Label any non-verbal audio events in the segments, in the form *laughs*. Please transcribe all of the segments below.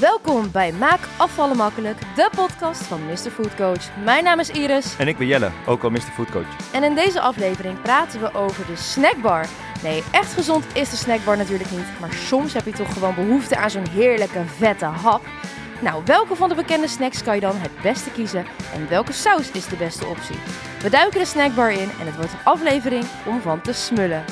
Welkom bij Maak Afvallen Makkelijk, de podcast van Mr. Food Coach. Mijn naam is Iris En ik ben Jelle, ook al Mr. Food Coach. en in deze aflevering praten we over de snackbar. Nee, echt gezond is de snackbar natuurlijk niet, maar soms heb je toch gewoon behoefte aan zo'n heerlijke vette hap. Nou, welke van de bekende snacks kan je dan het beste kiezen en welke saus is de beste optie? We duiken de snackbar in en het wordt een aflevering om van te smullen.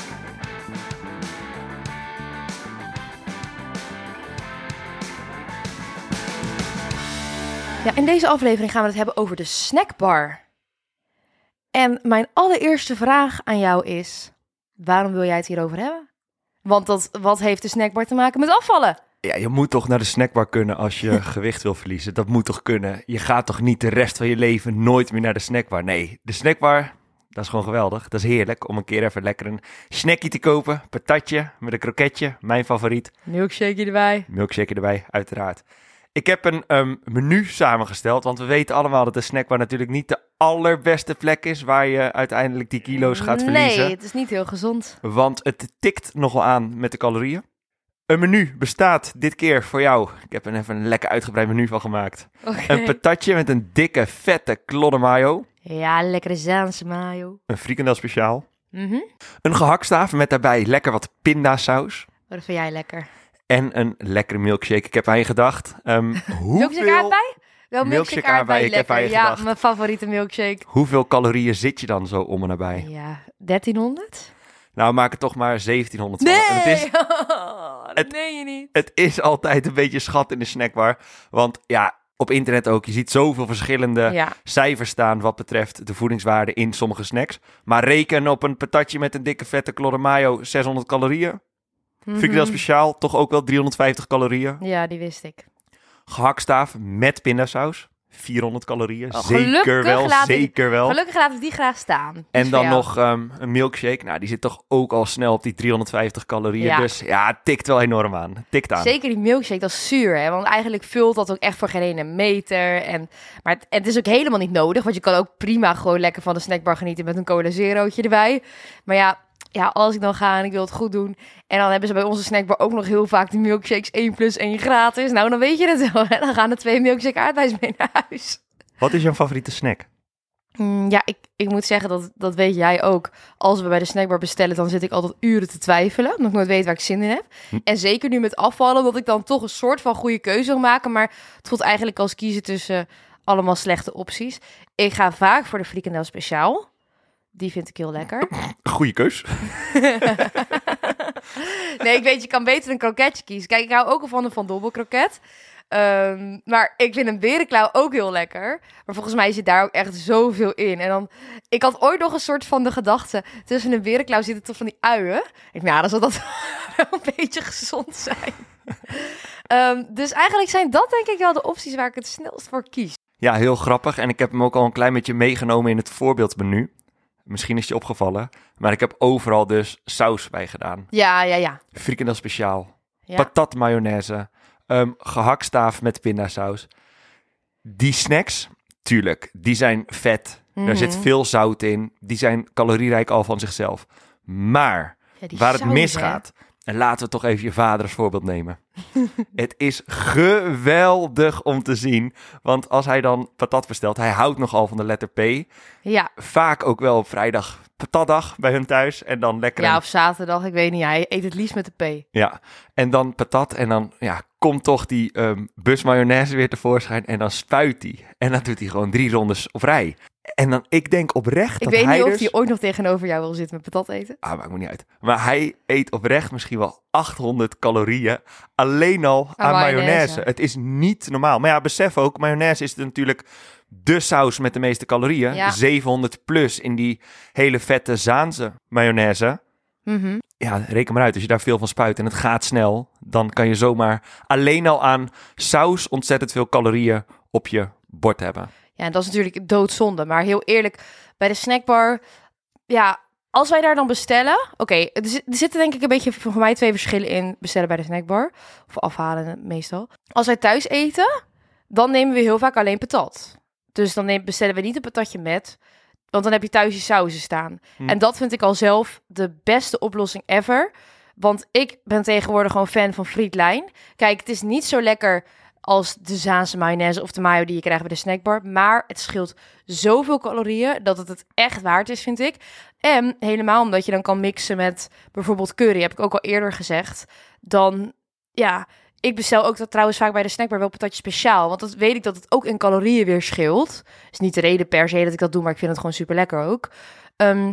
Ja, in deze aflevering gaan we het hebben over de snackbar. En mijn allereerste vraag aan jou is: waarom wil jij het hierover hebben? Want dat, wat heeft de snackbar te maken met afvallen? Ja, je moet toch naar de snackbar kunnen als je *laughs* gewicht wil verliezen. Dat moet toch kunnen? Je gaat toch niet de rest van je leven nooit meer naar de snackbar? Nee, de snackbar, dat is gewoon geweldig. Dat is heerlijk om een keer even lekker een snackie te kopen. Patatje met een kroketje, mijn favoriet. Milkshake erbij. Milkshake erbij, uiteraard. Ik heb een ehm, menu samengesteld, want we weten allemaal dat de snackbar natuurlijk niet de allerbeste plek is waar je uiteindelijk die kilo's gaat verliezen. Nee, het is niet heel gezond. Want het tikt nogal aan met de calorieën. Een menu bestaat dit keer voor jou. Ik heb er even een lekker uitgebreid menu van gemaakt. Een patatje met een dikke, vette klodder mayo. Ja, lekkere Zaanse mayo. Een frikandel speciaal. Mhm. Een gehaktstaaf met daarbij lekker wat pindasaus. Dat vind jij lekker. En een lekkere milkshake. Ik heb aan je gedacht. *laughs* Milkshake hoeveel, aardbei? Wel Milkshake milkshake aardbei, aardbei, ik heb aan lekker. je Ja, gedacht. mijn favoriete milkshake. hoeveel calorieën zit je dan zo om en nabij? Ja, 1300? Nou, maak er toch maar 1700 van. En Het is, dat *laughs* het- meen je niet. het is altijd een beetje schat in de snackbar. Want ja, op internet ook. Je ziet zoveel verschillende Ja, cijfers staan wat betreft de voedingswaarde in sommige snacks. Maar reken op een patatje met een dikke vette klodder mayo 600 calorieën. Frikandel Mhm. speciaal toch ook wel 350 calorieën. Ja, die wist ik. Gehaktstaaf met pindasaus 400 calorieën. Oh, zeker wel, ik- zeker wel. Gelukkig laat ik die graag staan. Die En dan nog ehm, een milkshake. Nou, die zit toch ook al snel op die 350 calorieën. Ja. Dus ja, het tikt wel enorm aan. Tikt aan. Zeker die milkshake, dat is zuur, hè? Want eigenlijk vult dat ook echt voor geen ene meter. En, maar het, het is ook helemaal niet nodig, want je kan ook prima gewoon lekker van de snackbar genieten met een cola zerootje erbij. Maar ja, ja, als ik dan ga en ik wil het goed doen, en dan hebben ze bij onze snackbar ook nog heel vaak die milkshakes 1 plus 1 gratis. Nou, dan weet je het wel, hè? Dan gaan er twee milkshake aardbeis mee naar huis. Wat is jouw favoriete snack? Mm, ja, ik, ik moet zeggen, dat, dat weet jij ook. Als we bij de snackbar bestellen, dan zit ik altijd uren te twijfelen. Omdat ik nooit weet waar ik zin in heb. Hm. En zeker nu met afvallen, dat ik dan toch een soort van goede keuze wil maken. Maar het voelt eigenlijk als kiezen tussen allemaal slechte opties. Ik ga vaak voor de frikandel speciaal. Die vind ik heel lekker. *laughs* Goeie keus. *laughs* Nee, ik weet, je kan beter een kroketje kiezen. Kijk, ik hou ook al van een Van Dobbel kroket. Ehm, maar ik vind een berenklauw ook heel lekker. Maar volgens mij zit daar ook echt zoveel in. En dan, ik had ooit nog een soort van de gedachte... tussen een berenklauw zitten toch van die uien. Ik nou, dan zal dat *laughs* wel een beetje gezond zijn. Ehm, dus eigenlijk zijn dat denk ik wel de opties waar ik het snelst voor kies. Ja, heel grappig. En ik heb hem ook al een klein beetje meegenomen in het voorbeeldmenu. Misschien is je opgevallen. Maar ik heb overal dus saus bij gedaan. Ja, ja, ja. Frikandel speciaal. ja. Patat mayonaise. ehm gehaktstaaf met pindasaus. Die snacks, tuurlijk, die zijn vet. Mhm. Daar zit veel zout in. Die zijn calorierijk al van zichzelf. Maar Ja, waar het misgaat. En laten we toch even je vader als voorbeeld nemen. *laughs* het is geweldig om te zien. Want als hij dan patat bestelt, hij houdt nogal van de letter P. Ja. Vaak ook wel op vrijdag patatdag bij hun thuis. En dan lekker ja, of zaterdag, ik weet niet. Hij eet het liefst met de P. ja. En dan patat. En dan ja, komt toch die ehm bus mayonaise weer tevoorschijn. En dan spuit hij. En dan doet hij gewoon drie rondes op rij. En dan, ik denk oprecht Ik dat weet hij niet of dus... hij ooit nog tegenover jou wil zitten met patat eten. Ah, maakt me niet uit. Maar hij eet oprecht misschien wel 800 calorieën alleen al aan, mayonaise. mayonaise. Het is niet normaal. Maar ja, besef ook, mayonaise is natuurlijk de saus met de meeste calorieën. Ja. 700 plus in die hele vette Zaanse mayonaise. Mhm. Ja, reken maar uit. Als je daar veel van spuit en het gaat snel, dan kan je zomaar alleen al aan saus ontzettend veel calorieën op je bord hebben. Ja, en dat is natuurlijk doodzonde. Maar heel eerlijk, bij de snackbar, ja, als wij daar dan bestellen, oké, er, zit- zitten denk ik een beetje voor mij twee verschillen in bestellen bij de snackbar of afhalen meestal. Als wij thuis eten, dan nemen we heel vaak alleen patat. Dus dan bestellen we niet een patatje met, want dan heb je thuis je sauzen staan. Hm. En dat vind ik al zelf de beste oplossing ever. Want ik ben tegenwoordig gewoon fan van frietlijn. Kijk, het is niet zo lekker als de Zaanse mayonaise of de mayo die je krijgt bij de snackbar. Maar het scheelt zoveel calorieën dat het het echt waard is, vind ik. En helemaal omdat je dan kan mixen met bijvoorbeeld curry, heb ik ook al eerder gezegd. Dan, ja, ik bestel ook dat trouwens vaak bij de snackbar wel patatje speciaal. Want dat weet ik dat het ook in calorieën weer scheelt. Is niet de reden per se dat ik dat doe, maar ik vind het gewoon super lekker ook. Ehm,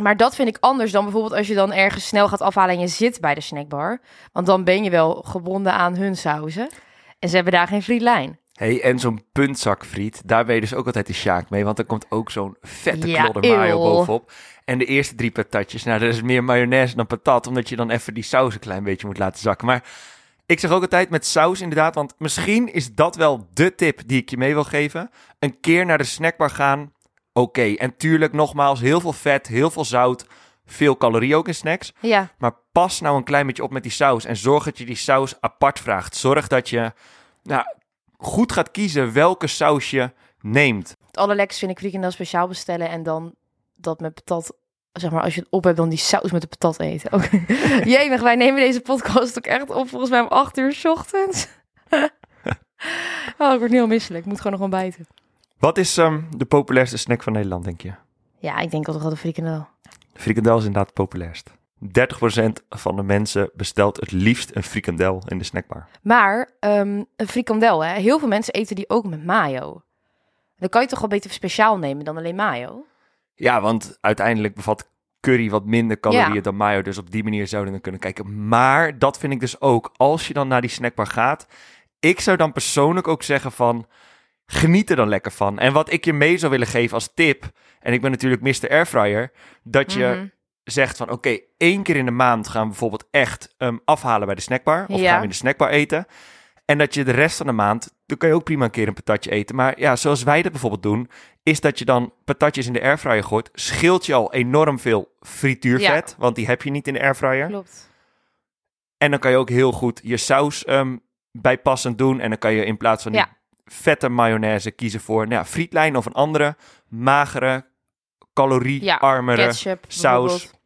maar dat vind ik anders dan bijvoorbeeld als je dan ergens snel gaat afhalen en je zit bij de snackbar. Want dan ben je wel gebonden aan hun sauzen. En ze hebben daar geen frielijn. Hey, en zo'n puntzakfriet, daar ben je dus ook altijd de sjaak mee. Want er komt ook zo'n vette Ja, klodder mayo bovenop. En de eerste drie patatjes, nou, dat is meer mayonaise dan patat. Omdat je dan even die saus een klein beetje moet laten zakken. Maar ik zeg ook altijd met saus inderdaad. Want misschien is dat wel de tip die ik je mee wil geven. Een keer naar de snackbar gaan, oké. En tuurlijk, nogmaals, heel veel vet, heel veel zout. Veel calorieën ook in snacks. Ja, Maar pas nou een klein beetje op met die saus. En zorg dat je die saus apart vraagt. Zorg dat je nou, goed gaat kiezen welke saus je neemt. het allerlekkerste vind ik frikandel speciaal bestellen en dan dat met patat. Zeg maar, als je het op hebt, dan die saus met de patat eten. *laughs* Jemig, wij nemen deze podcast ook echt op volgens mij om acht uur 's ochtends. *laughs* oh, ik word nu al misselijk. Ik moet gewoon nog gewoon bijten. Wat is ehm, de populairste snack van Nederland, denk je? Ja, ik denk toch wel de frikandel. Frikandel is inderdaad het populairst. 30% van de mensen bestelt het liefst een frikandel in de snackbar. Maar ehm, een frikandel, hè. Heel veel mensen eten die ook met mayo. Dan kan je toch wel beter speciaal nemen dan alleen mayo? Ja, want uiteindelijk bevat curry wat minder calorieën Ja. dan mayo. Dus op die manier zouden we kunnen kijken. Maar dat vind ik dus ook, als je dan naar die snackbar gaat. Ik zou dan persoonlijk ook zeggen van, geniet er dan lekker van. En wat ik je mee zou willen geven als tip, en ik ben natuurlijk Mr. Airfryer, dat je Mhm. zegt van, oké, één keer in de maand gaan we bijvoorbeeld echt ehm, afhalen bij de snackbar. Of Ja. gaan we in de snackbar eten. En dat je de rest van de maand, dan kan je ook prima een keer een patatje eten. Maar ja, zoals wij dat bijvoorbeeld doen, is dat je dan patatjes in de airfryer gooit. Scheelt je al enorm veel frituurvet, want die heb je niet in de airfryer. Klopt. En dan kan je ook heel goed je saus ehm, bijpassend doen. En dan kan je in plaats van die Ja. vette mayonaise kiezen voor nou ja, frietlijn of een andere magere, caloriearmere Ketchup, saus. bijvoorbeeld.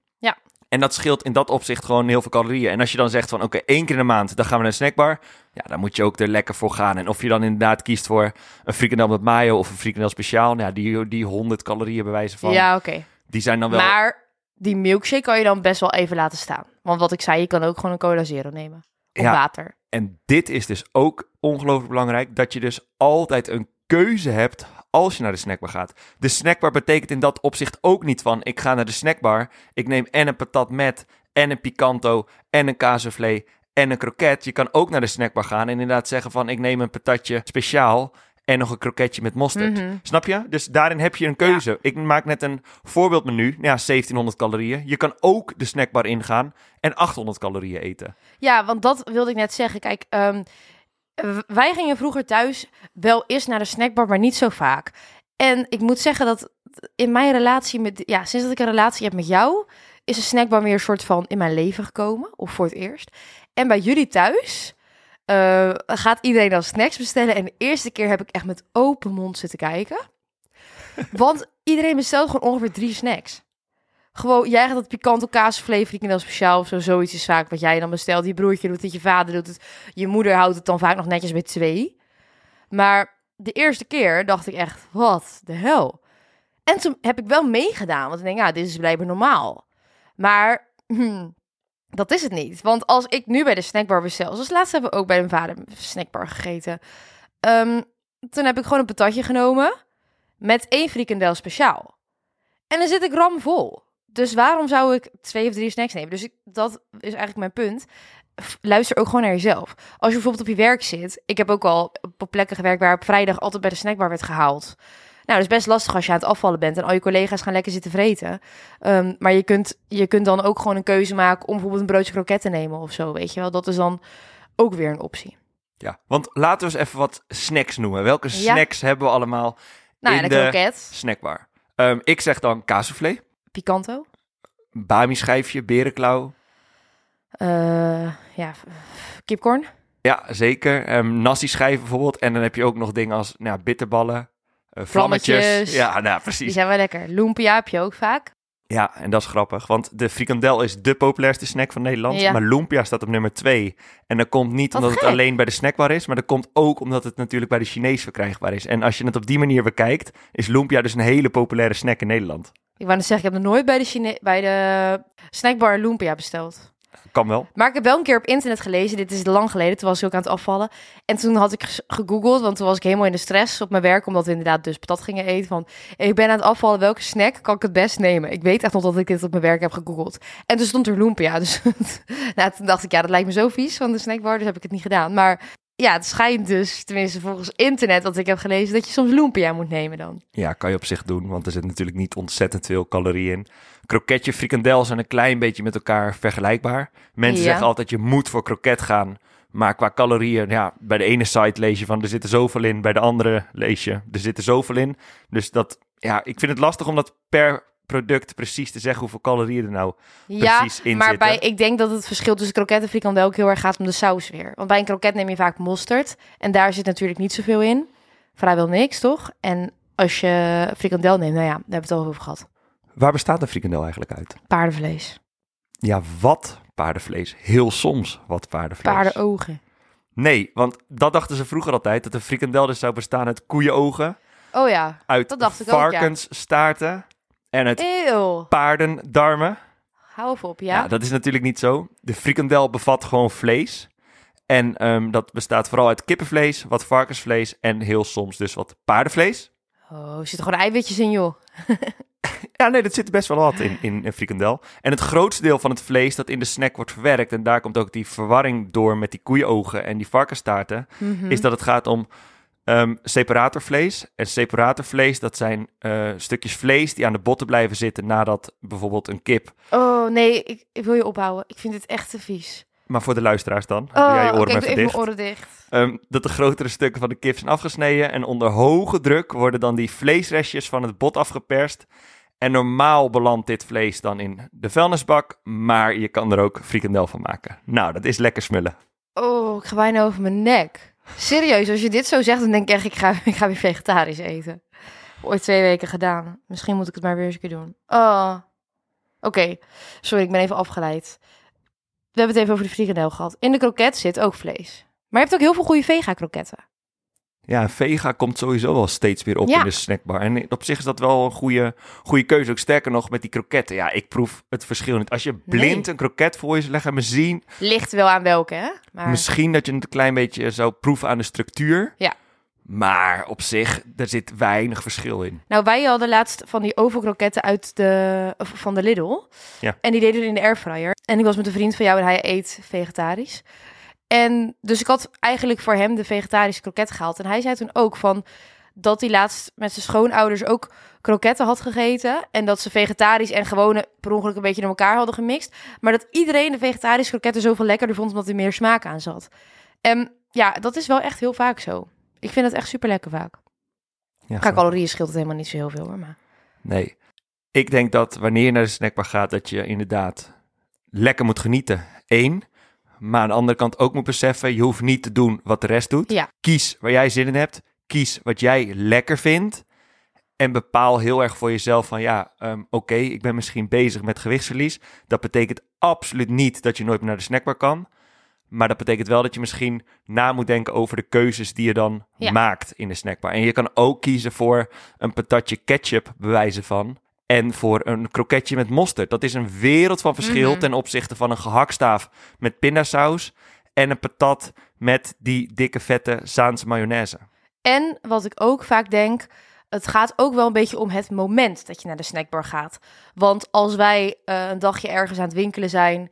En dat scheelt in dat opzicht gewoon heel veel calorieën. En als je dan zegt van oké, één keer in de maand, dan gaan we naar een snackbar. Ja, dan moet je ook er lekker voor gaan. En of je dan inderdaad kiest voor een frikandel met mayo of een frikandel speciaal. Nou, die, die 100 calorieën bewijzen van, Ja, oké. die zijn dan wel... Maar die milkshake kan je dan best wel even laten staan. Want wat ik zei, je kan ook gewoon een cola zero nemen. Of Ja. water. En dit is dus ook ongelooflijk belangrijk, dat je dus altijd een keuze hebt als je naar de snackbar gaat. De snackbar betekent in dat opzicht ook niet van, ik ga naar de snackbar, ik neem en een patat met, en een picanto, en een kaasvlee, en een kroket. Je kan ook naar de snackbar gaan en inderdaad zeggen van, ik neem een patatje speciaal en nog een kroketje met mosterd. Mhm. Snap je? Dus daarin heb je een keuze. Ik maak net een voorbeeldmenu. Ja, 1700 calorieën. Je kan ook de snackbar ingaan en 800 calorieën eten. Ja, want dat wilde ik net zeggen. Kijk, ehm, wij gingen vroeger thuis wel eens naar de snackbar, maar niet zo vaak. En ik moet zeggen dat in mijn relatie met... Ja, sinds dat ik een relatie heb met jou... is de snackbar meer een soort van in mijn leven gekomen. Of voor het eerst. En bij jullie thuis... eh, gaat iedereen dan snacks bestellen. En de eerste keer heb ik echt met open mond zitten kijken. *laughs* Want iedereen bestelt gewoon ongeveer drie snacks. Gewoon, jij gaat dat pikante kaasvlees frikandel speciaal of zo, zoiets is vaak wat jij dan bestelt. Je broertje doet het, je vader doet het, je moeder houdt het dan vaak nog netjes bij twee. Maar de eerste keer dacht ik echt, wat de hel. En toen heb ik wel meegedaan, want ik denk, ja, dit is blijkbaar normaal. Maar hmm, dat is het niet. Want als ik nu bij de snackbar bestel, zoals laatst hebben we ook bij mijn vader snackbar gegeten. Ehm, toen heb ik gewoon een patatje genomen met één frikandel speciaal. En dan zit ik ramvol. Dus waarom zou ik twee of drie snacks nemen? Dus dat is eigenlijk mijn punt. Luister ook gewoon naar jezelf. Als je bijvoorbeeld op je werk zit. Ik heb ook al op plekken gewerkt waar op vrijdag altijd bij de snackbar werd gehaald. Nou, dat is best lastig als je aan het afvallen bent en al je collega's gaan lekker zitten vreten. Ehm, maar je kunt, je kunt dan ook gewoon een keuze maken om bijvoorbeeld een broodje kroket te nemen of zo, weet je wel. Dat is dan ook weer een optie. Ja, want laten we eens even wat snacks noemen. Welke Ja. snacks hebben we allemaal Nou in ja, de kroket, snackbar? Ehm, ik zeg dan kaasvlee, picanto. bami schijfje, berenklauw. Eh, ja, kipcorn. Ja, zeker. Um, nasi schijven bijvoorbeeld. En dan heb je ook nog dingen als nou, bitterballen, vlammetjes. Vlammetjes. Ja, nou Die precies. zijn wel lekker. Lumpia heb je ook vaak. Ja, en dat is grappig, want de frikandel is de populairste snack van Nederland. Ja. Maar lumpia staat op nummer twee. En dat komt niet Wat omdat gek. het alleen bij de snackbar is, maar dat komt ook omdat het natuurlijk bij de Chinees verkrijgbaar is. En als je het op die manier bekijkt, is lumpia dus een hele populaire snack in Nederland. Ik wou net zeggen, ik heb nog nooit bij de, Chine bij de snackbar lumpia besteld. Kan wel. Maar ik heb wel een keer op internet gelezen, dit is lang geleden, toen was ik ook aan het afvallen. En toen had ik gegoogeld, want toen was ik helemaal in de stress op mijn werk, omdat we inderdaad dus patat gingen eten. Van, ik ben aan het afvallen, welke snack kan ik het best nemen? Ik weet echt nog dat ik dit op mijn werk heb gegoogeld. En toen stond er lumpia, dus *laughs* nou, toen dacht ik, ja, dat lijkt me zo vies van de snackbar, dus heb ik het niet gedaan. Maar ja, het schijnt dus, tenminste volgens internet wat ik heb gelezen, dat je soms lumpia moet nemen dan. Ja, kan je op zich doen, want er zit natuurlijk niet ontzettend veel calorieën in. Kroketje, frikandel zijn een klein beetje met elkaar vergelijkbaar. Mensen Ja. zeggen altijd, je moet voor kroket gaan. Maar qua calorieën, ja, bij de ene site lees je van er zit er zoveel in, bij de andere lees je er zit er zoveel in. Dus dat, ja, ik vind het lastig om dat per product precies te zeggen hoeveel calorieën er nou Ja, precies in maar zitten. bij, ik denk dat het verschil tussen kroket en frikandel ook heel erg gaat om de saus weer. Want bij een kroket neem je vaak mosterd. En daar zit natuurlijk niet zoveel in. Vrijwel niks, toch? En als je frikandel neemt, nou ja, daar hebben we het al over gehad. Waar bestaat een frikandel eigenlijk uit? Paardenvlees. Ja, wat paardenvlees? Heel soms wat paardenvlees. Paardenogen. Nee, want dat dachten ze vroeger altijd, dat een frikandel dus zou bestaan uit koeienogen, Oh ja. uit Dat dacht ik ook, ja. varkensstaarten en uit Eeuw. paardendarmen. Hou even op, Ja. ja? dat is natuurlijk niet zo. De frikandel bevat gewoon vlees. En ehm, dat bestaat vooral uit kippenvlees, wat varkensvlees en heel soms dus wat paardenvlees. Oh, er zitten gewoon eiwitjes in, joh. *laughs* *laughs* Ja, nee, dat zit best wel wat in, in een frikandel. En het grootste deel van het vlees dat in de snack wordt verwerkt, en daar komt ook die verwarring door met die koeienogen en die varkensstaarten, Mhm. is dat het gaat om ehm, separatorvlees. En separatorvlees, dat zijn eh, stukjes vlees die aan de botten blijven zitten nadat bijvoorbeeld een kip... Oh, nee, ik, ik wil je ophouden. Ik vind dit echt te vies. Maar voor de luisteraars dan, Oh, jij je oren even mijn oren dicht. Ehm, dat de grotere stukken van de kip zijn afgesneden. En onder hoge druk worden dan die vleesrestjes van het bot afgeperst. En normaal belandt dit vlees dan in de vuilnisbak. Maar je kan er ook frikandel van maken. Nou, dat is lekker smullen. Oh, ik ga bijna over mijn nek. Serieus, als je dit zo zegt, dan denk ik echt, ik ga, *laughs* ik ga weer vegetarisch eten. Ooit twee weken gedaan. Misschien moet ik het maar weer eens een keer doen. Oh. Oké, sorry, ik ben even afgeleid. We hebben het even over de frikandel gehad. In de kroket zit ook vlees. Maar je hebt ook heel veel goede vega-kroketten. Ja, vega komt sowieso wel steeds weer op Ja. in de snackbar. En op zich is dat wel een goede, goede keuze. Ook sterker nog met die kroketten. Ja, ik proef het verschil niet. Als je blind Nee. een kroket voor je zou leggen, zien, Ligt wel aan welke, hè? Maar... misschien dat je het een klein beetje zou proeven aan de structuur. Ja. Maar op zich, er zit weinig verschil in. Nou, wij hadden laatst van die ovelkroketten uit de, van de Lidl. Ja. En die deden we in de airfryer. En ik was met een vriend van jou en hij eet vegetarisch. En dus ik had eigenlijk voor hem de vegetarische kroket gehaald. En hij zei toen ook van dat hij laatst met zijn schoonouders ook kroketten had gegeten. En dat ze vegetarisch en gewone per ongeluk een beetje door elkaar hadden gemixt. Maar dat iedereen de vegetarische kroketten zoveel lekkerder vond omdat er meer smaak aan zat. En ja, dat is wel echt heel vaak zo. Ik vind het echt super lekker vaak. Ja, Qua calorieën scheelt het helemaal niet zo heel veel hoor. Maar... Nee. Ik denk dat wanneer je naar de snackbar gaat, dat je inderdaad lekker moet genieten. Eén. Maar aan de andere kant ook moet beseffen, je hoeft niet te doen wat de rest doet. Ja. Kies waar jij zin in hebt. Kies wat jij lekker vindt. En bepaal heel erg voor jezelf van ja, ehm, oké, ik ben misschien bezig met gewichtsverlies. Dat betekent absoluut niet dat je nooit meer naar de snackbar kan. Maar dat betekent wel dat je misschien na moet denken over de keuzes die je dan Ja. maakt in de snackbar. En je kan ook kiezen voor een patatje ketchup, bewijzen van. En voor een kroketje met mosterd. Dat is een wereld van verschil Mhm. ten opzichte van een gehaktstaaf met pindasaus. En een patat met die dikke vette Zaanse mayonaise. En wat ik ook vaak denk, het gaat ook wel een beetje om het moment dat je naar de snackbar gaat. Want als wij eh, een dagje ergens aan het winkelen zijn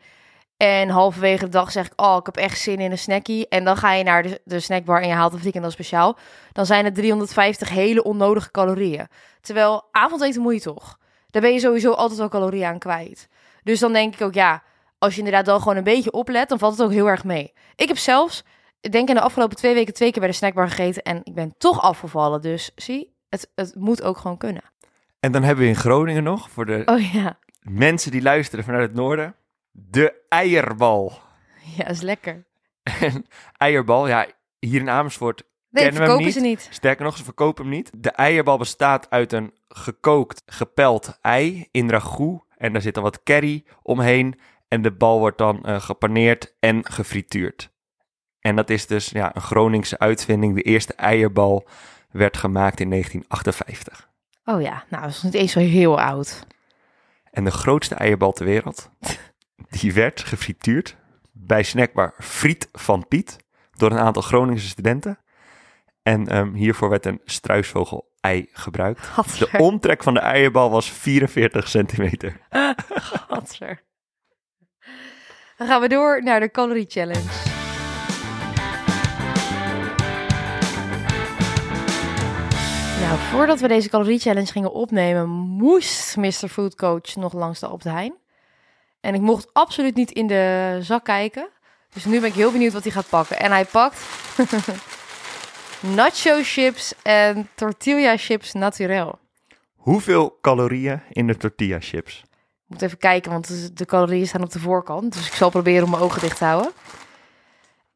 en halverwege de dag zeg ik, oh, ik heb echt zin in een snackie. En dan ga je naar de, de snackbar en je haalt een frikandel speciaal. Dan zijn het 350 hele onnodige calorieën. Terwijl avondeten moet je toch. Daar ben je sowieso altijd al calorieën aan kwijt. Dus dan denk ik ook, ja, als je inderdaad dan gewoon een beetje oplet, dan valt het ook heel erg mee. Ik heb zelfs, ik denk in de afgelopen twee weken twee keer bij de snackbar gegeten en ik ben toch afgevallen. Dus zie, het, het moet ook gewoon kunnen. En dan hebben we in Groningen nog, voor de Oh ja, mensen die luisteren vanuit het noorden, de eierbal. ja, is lekker. En eierbal, ja, hier in Amersfoort Nee, kennen hem verkopen niet. ze niet. Sterker nog, ze verkopen hem niet. De eierbal bestaat uit een gekookt, gepeld ei in ragout. En daar zit dan wat curry omheen. En de bal wordt dan eh, gepaneerd en gefrituurd. En dat is dus ja, een Groningse uitvinding. De eerste eierbal werd gemaakt in 1958. Oh ja, nou, dat is niet eens zo heel oud. En de grootste eierbal ter wereld, *laughs* die werd gefrituurd bij snackbar Friet van Piet door een aantal Groningse studenten. En ehm, hiervoor werd een struisvogel-ei gebruikt. De omtrek van de eierbal was 44 centimeter. *laughs* Gadver. Dan gaan we door naar de Calorie Challenge. Nou, voordat we deze Calorie Challenge gingen opnemen, moest Mr. Food Coach nog langs de Albert Heijn. En ik mocht absoluut niet in de zak kijken. Dus nu ben ik heel benieuwd wat hij gaat pakken. En hij pakt *laughs* nacho chips en tortilla chips naturel. Hoeveel calorieën in de tortilla chips? Ik moet even kijken, want de- calorieën staan op de voorkant. Dus ik zal proberen om mijn ogen dicht te houden.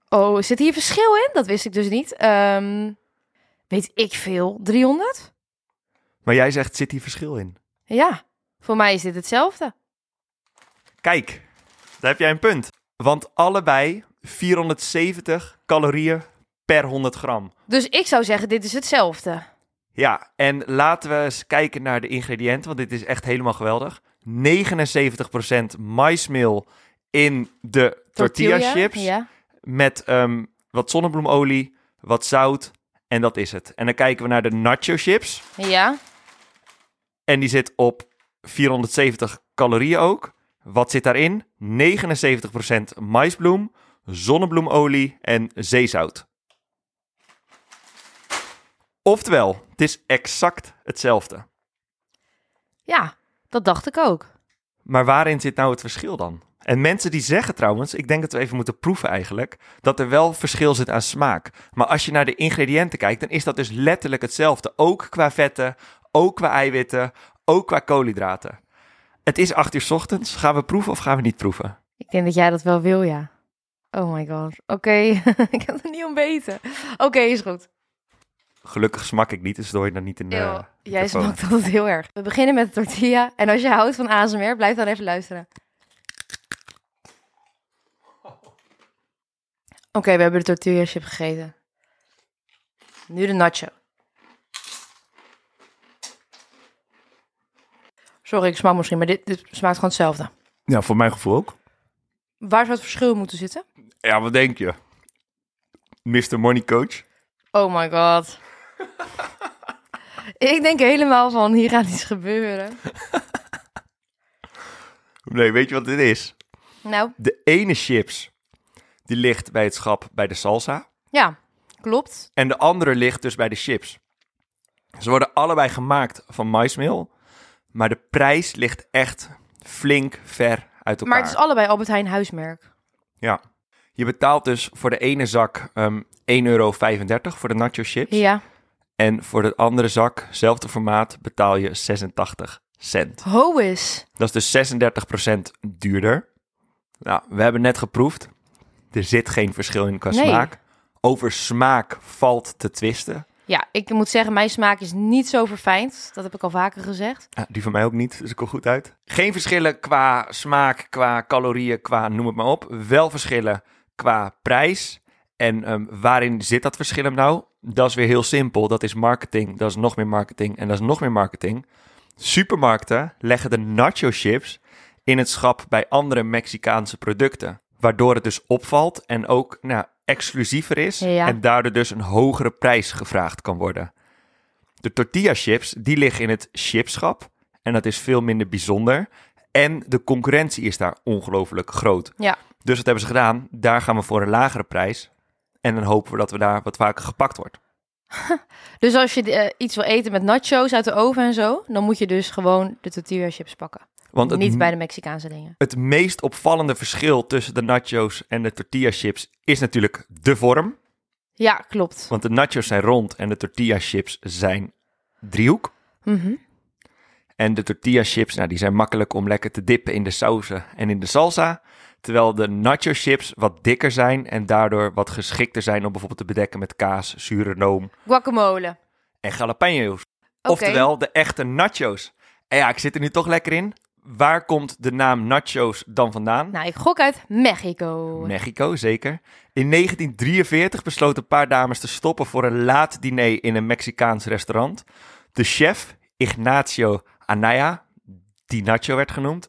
Oh, zit hier verschil in? Dat wist ik dus niet. Ehm, weet ik veel. 300? Maar jij zegt, zit hier verschil in? Ja, voor mij is dit hetzelfde. Kijk, daar heb jij een punt. Want allebei 470 calorieën per 100 gram. Dus ik zou zeggen, dit is hetzelfde. Ja, en laten we eens kijken naar de ingrediënten, want dit is echt helemaal geweldig. 79% maismeel in de tortilla, chips. Ja. Met ehm, wat zonnebloemolie, wat zout en dat is het. En dan kijken we naar de nacho chips. ja. En die zit op 470 calorieën ook. Wat zit daarin? 79% maisbloem, zonnebloemolie en zeezout. Oftewel, het is exact hetzelfde. Ja, dat dacht ik ook. Maar waarin zit nou het verschil dan? En mensen die zeggen trouwens, ik denk dat we even moeten proeven eigenlijk, dat er wel verschil zit aan smaak. Maar als je naar de ingrediënten kijkt, dan is dat dus letterlijk hetzelfde. Ook qua vetten, ook qua eiwitten, ook qua koolhydraten. Het is 8 uur 's ochtends. Gaan we proeven of gaan we niet proeven? Ik denk dat jij dat wel wil, ja. Oh my god. Oké, *laughs* ik heb er niet om weten. Oké, is goed. Gelukkig smak ik niet, dus dat hoor je dan niet in de Eeuw, jij smakt altijd heel erg. We beginnen met de tortilla. En als je houdt van ASMR, blijf dan even luisteren. Oké, we hebben de tortilla chip gegeten. Nu de nacho. Sorry, ik smaak misschien, maar dit, dit smaakt gewoon hetzelfde. Ja, voor mijn gevoel ook. Waar zou het verschil moeten zitten? Ja, wat denk je? Mr. Money Coach? Oh my god. *laughs* ik denk helemaal van, hier gaat iets gebeuren. *laughs* Nee, weet je wat dit is? Nou, De ene chips, die ligt bij het schap bij de salsa. ja, klopt. En de andere ligt dus bij de chips. Ze worden allebei gemaakt van maismeel. Maar de prijs ligt echt flink ver uit elkaar. Maar het is allebei Albert Heijn huismerk. Ja. Je betaalt dus voor de ene zak ehm 1,35 euro voor de nacho chips. Ja. En voor de andere zak, zelfde formaat, betaal je 86 cent. Ho is. Dat is dus 36% duurder. Nou, we hebben net geproefd. Er zit geen verschil in qua Nee. smaak. Over smaak valt te twisten. Ja, ik moet zeggen, mijn smaak is niet zo verfijnd. Dat heb ik al vaker gezegd. Die van mij ook niet, dus ik kom goed uit. Geen verschillen qua smaak, qua calorieën, qua noem het maar op. Wel verschillen qua prijs. En ehm, waarin zit dat verschil hem nou? Dat is weer heel simpel. Dat is marketing, dat is nog meer marketing en dat is nog meer marketing. Supermarkten leggen de nacho chips in het schap bij andere Mexicaanse producten. Waardoor het dus opvalt en ook nou, exclusiever is. Ja. En daardoor dus een hogere prijs gevraagd kan worden. De tortilla chips, die liggen in het chipschap. En dat is veel minder bijzonder. En de concurrentie is daar ongelooflijk groot. Ja. Dus wat hebben ze gedaan? Daar gaan we voor een lagere prijs. En dan hopen we dat we daar wat vaker gepakt wordt. *laughs* Dus als je eh, iets wil eten met nachos uit de oven en zo, dan moet je dus gewoon de tortilla chips pakken. Want het, Niet bij de Mexicaanse dingen. het meest opvallende verschil tussen de nachos en de tortilla chips is natuurlijk de vorm. Ja, klopt. Want de nachos zijn rond en de tortilla chips zijn driehoek. Mhm. En de tortilla chips, nou, die zijn makkelijk om lekker te dippen in de sauzen en in de salsa. Terwijl de nacho chips wat dikker zijn en daardoor wat geschikter zijn om bijvoorbeeld te bedekken met kaas, zure room Guacamole. en jalapeno's. Oftewel de echte nachos. En ja, ik zit er nu toch lekker in. Waar komt de naam nachos dan vandaan? Nou, ik gok uit Mexico. Mexico, zeker. In 1943 besloten een paar dames te stoppen voor een laat diner in een Mexicaans restaurant. De chef, Ignacio Anaya, die nacho werd genoemd,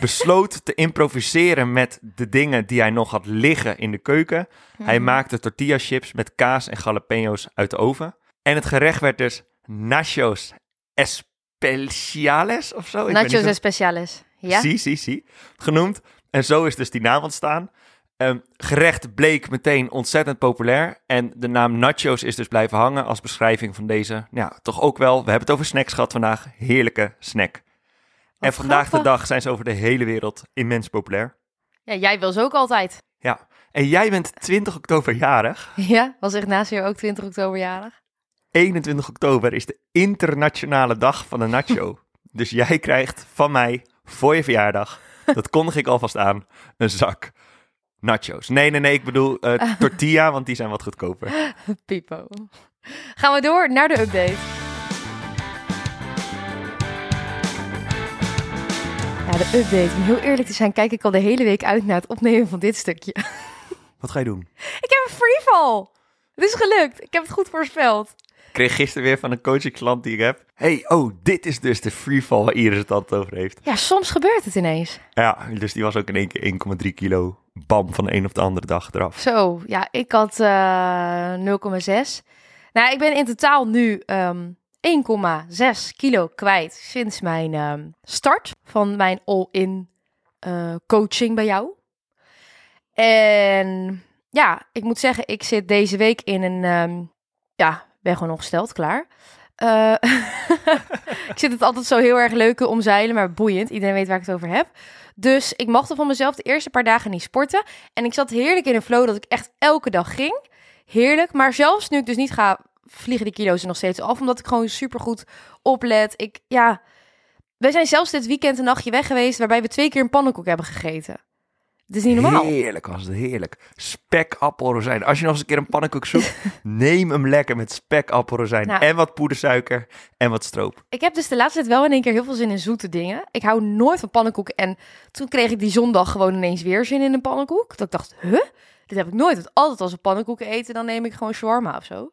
besloot te improviseren met de dingen die hij nog had liggen in de keuken. Hij Mhm. maakte tortilla chips met kaas en jalapeno's uit de oven. En het gerecht werd dus nachos especiales of zo. Ik Nachos especiales. Ja? Zie, zie, zie. Genoemd. En zo is dus die naam ontstaan. Ehm, gerecht bleek meteen ontzettend populair. En de naam nachos is dus blijven hangen als beschrijving van deze, ja, toch ook wel, we hebben het over snacks gehad vandaag, heerlijke snack. En vandaag de dag zijn ze over de hele wereld immens populair. Ja, jij wil ze ook altijd. Ja, en jij bent 20 oktober jarig. Ja, was Ignacio ook 20 oktober jarig? 21 oktober is de internationale dag van de nacho. *laughs* dus jij krijgt van mij voor je verjaardag, dat *laughs* kondig ik alvast aan, een zak nachos. Nee, nee, nee, ik bedoel eh, *laughs* tortilla, want die zijn wat goedkoper. Pipo. Gaan we door naar de update. De update. Om heel eerlijk te zijn, kijk ik al de hele week uit naar het opnemen van dit stukje. Wat ga je doen? Ik heb een freefall. Het is gelukt. Ik heb het goed voorspeld. Ik kreeg gisteren weer van een coachingsklant die ik heb. hey, oh, dit is dus de freefall waar Iris het altijd over heeft. Ja, soms gebeurt het ineens. Ja, dus die was ook in één keer 1,3 kilo bam van de een op de andere dag eraf. Zo, ja, ik had eh 0,6. Nou, ik ben in totaal nu ehm 1,6 kilo kwijt sinds mijn ehm, start van mijn all-in eh, coaching bij jou. En ja, ik moet zeggen, ik zit deze week in een, ehm, ja, ben gewoon ongesteld, klaar. Eh, *laughs* ik zit het altijd zo heel erg leuk te omzeilen, maar boeiend. Iedereen weet waar ik het over heb. Dus ik mocht er van mezelf de eerste paar dagen niet sporten. En ik zat heerlijk in een flow dat ik echt elke dag ging. Heerlijk. Maar zelfs nu ik dus niet ga, vliegen die kilo's er nog steeds af. Omdat ik gewoon supergoed oplet. Ik, ja... Wij zijn zelfs dit weekend een nachtje weg geweest... waarbij we twee keer een pannenkoek hebben gegeten. Het is niet normaal. Heerlijk was het, heerlijk. Spek. Als je nog eens een keer een pannenkoek zoekt, *laughs* neem hem lekker met spek. Nou. En wat poedersuiker en wat stroop. Ik heb dus de laatste tijd wel in één keer heel veel zin in zoete dingen. Ik hou nooit van pannenkoeken. En toen kreeg ik die zondag gewoon ineens weer zin in een pannenkoek. Dat ik dacht, huh? Dit heb ik nooit. Want altijd als we pannenkoeken eten, dan neem ik gewoon shawarma of zo.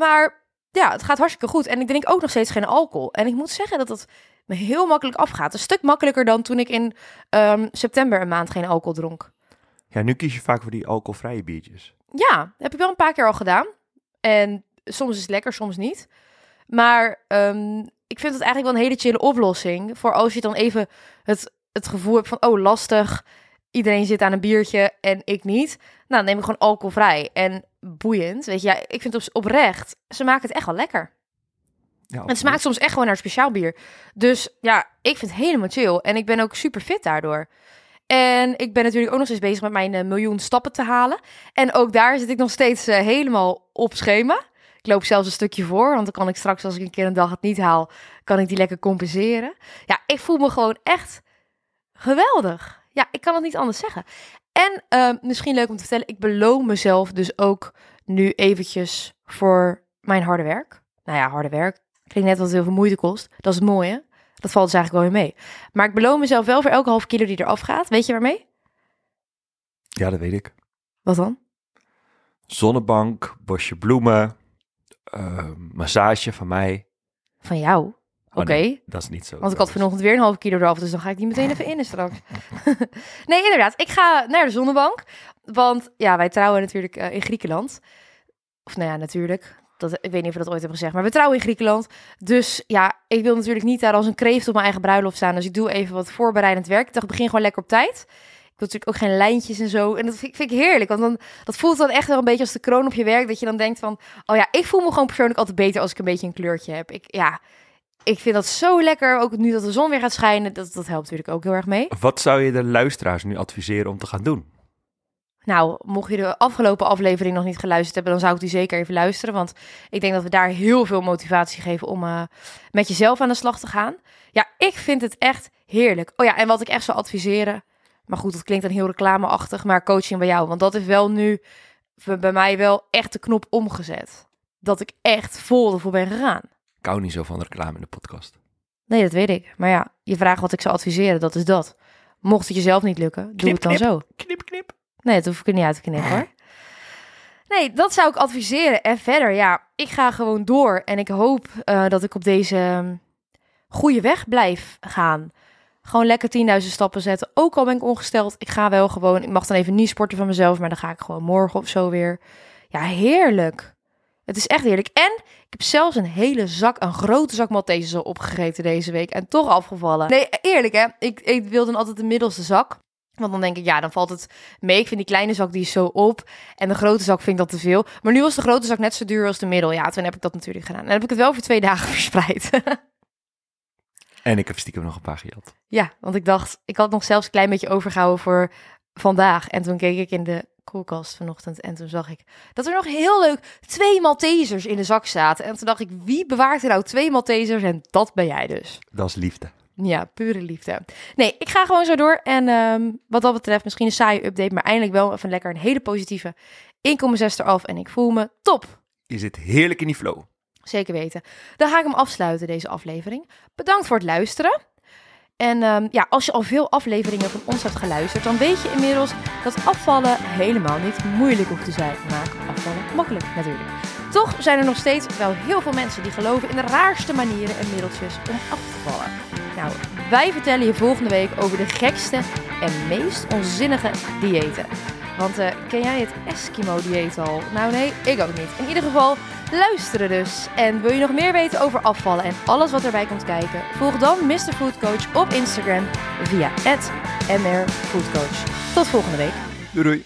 Maar ja, het gaat hartstikke goed. En ik drink ook nog steeds geen alcohol. En ik moet zeggen dat dat me heel makkelijk afgaat. Een stuk makkelijker dan toen ik in ehm, september een maand geen alcohol dronk. Ja, nu kies je vaak voor die alcoholvrije biertjes. Ja, heb ik wel een paar keer al gedaan. En soms is het lekker, soms niet. Maar ehm, ik vind het eigenlijk wel een hele chille oplossing. Voor als je dan even het, het gevoel hebt van, oh lastig. Iedereen zit aan een biertje en ik niet. Nou, neem ik gewoon alcoholvrij. En boeiend, weet je. Ja, ik vind het op, oprecht, ze maken het echt wel lekker. Ja, Het smaakt soms echt gewoon naar speciaal bier. Dus ja, ik vind het helemaal chill. En ik ben ook super fit daardoor. En ik ben natuurlijk ook nog steeds bezig met mijn eh, miljoen stappen te halen. En ook daar zit ik nog steeds eh, helemaal op schema. Ik loop zelfs een stukje voor, want dan kan ik straks, als ik een keer een dag het niet haal, kan ik die lekker compenseren. Ja, ik voel me gewoon echt geweldig. Ja, ik kan het niet anders zeggen. En eh, misschien leuk om te vertellen, ik beloon mezelf dus ook nu eventjes voor mijn harde werk. Nou ja, harde werk. Klinkt net wat heel veel moeite kost. Dat is het mooie. Dat valt dus eigenlijk wel weer mee. Maar ik beloon mezelf wel voor elke half kilo die eraf gaat. Weet je waarmee? Ja, dat weet ik. Wat dan? Zonnebank, bosje bloemen, eh, massage van mij. Van jou. Oké. Oh, nee, dat is niet zo. Want ik had vanochtend weer een halve kilo eraf, dus dan ga ik die meteen even in straks. *laughs* nee, inderdaad. Ik ga naar de zonnebank. Want ja, wij trouwen natuurlijk eh, in Griekenland. Of nou ja, natuurlijk. Dat, ik weet niet of we dat ooit hebben gezegd, maar we trouwen in Griekenland. Dus ja, ik wil natuurlijk niet daar als een kreeft op mijn eigen bruiloft staan. Dus ik doe even wat voorbereidend werk. Ik dacht, begin gewoon lekker op tijd. Ik wil natuurlijk ook geen lijntjes en zo. En dat vind, ik- vind ik heerlijk, want dan, dat voelt dan echt wel een beetje als de kroon op je werk. Dat je dan denkt van, oh ja, ik voel me gewoon persoonlijk altijd beter als ik een beetje een kleurtje heb. Ik, ja, ik vind dat zo lekker. Ook nu dat de zon weer gaat schijnen, dat, dat helpt natuurlijk ook heel erg mee. Wat zou je de luisteraars nu adviseren om te gaan doen? Nou, mocht je de afgelopen aflevering nog niet geluisterd hebben, dan zou ik die zeker even luisteren. Want ik denk dat we daar heel veel motivatie geven om uh, met jezelf aan de slag te gaan. Ja, ik vind het echt heerlijk. Oh ja, en wat ik echt zou adviseren. Maar goed, dat klinkt dan heel reclameachtig, maar coaching bij jou. Want dat is wel nu bij mij wel echt de knop omgezet. Dat ik echt vol ervoor ben gegaan. Ik hou niet zo van reclame in de podcast. Nee, dat weet ik. Maar ja, je vraagt wat ik zou adviseren, dat is dat. Mocht het jezelf niet lukken, doe Knip, het dan knip. zo. Knip, knip. Nee, dat hoef ik er niet uit te knippen hoor. Nee, dat zou ik adviseren. En verder, ja, ik ga gewoon door. En ik hoop uh, dat ik op deze um, goede weg blijf gaan. Gewoon lekker 10.000 stappen zetten. Ook al ben ik ongesteld. Ik ga wel gewoon. Ik mag dan even niet sporten van mezelf. Maar dan ga ik gewoon morgen of zo weer. Ja, heerlijk. Het is echt heerlijk. En ik heb zelfs een hele zak, een grote zak Maltesers al opgegeten deze week. En toch afgevallen. Nee, eerlijk hè. Ik, ik wil dan altijd de middelste zak. Want dan denk ik, ja, dan valt het mee. Ik vind die kleine zak, die is zo op. En de grote zak vind ik dat te veel. Maar nu was de grote zak net zo duur als de middel. Ja, toen heb ik dat natuurlijk gedaan. En dan heb ik het wel voor twee dagen *laughs* verspreid. en ik heb stiekem nog een paar gejat. Ja, want ik dacht, ik had nog zelfs een klein beetje overgehouden voor vandaag. En toen keek ik in de koelkast vanochtend en toen zag ik dat er nog heel leuk twee Maltesers in de zak zaten. En toen dacht ik, wie bewaart er nou twee Maltesers? En dat ben jij dus. Dat is liefde. Ja, pure liefde. Nee, ik ga gewoon zo door. En um, wat dat betreft, misschien een saaie update, maar eindelijk wel even lekker een hele positieve 1,6 eraf. En ik voel me top. Je zit heerlijk in die flow. Zeker weten. Dan ga ik hem afsluiten, deze aflevering. Bedankt voor het luisteren. En um, ja, als je al veel afleveringen van ons hebt geluisterd, dan weet je inmiddels dat afvallen helemaal niet moeilijk hoeft te zijn. Maak afvallen makkelijk natuurlijk. Toch zijn er nog steeds wel heel veel mensen die geloven in de raarste manieren en middeltjes om af te vallen. Nou, wij vertellen je volgende week over de gekste en meest onzinnige diëten. Want uh, ken jij het Eskimo-dieet al? Nou nee, ik ook niet. In ieder geval, luisteren dus. En wil je nog meer weten over afvallen en alles wat erbij komt kijken? Volg dan Mr. Food Coach op Instagram via @mrfoodcoach. Tot volgende week. Doei doei.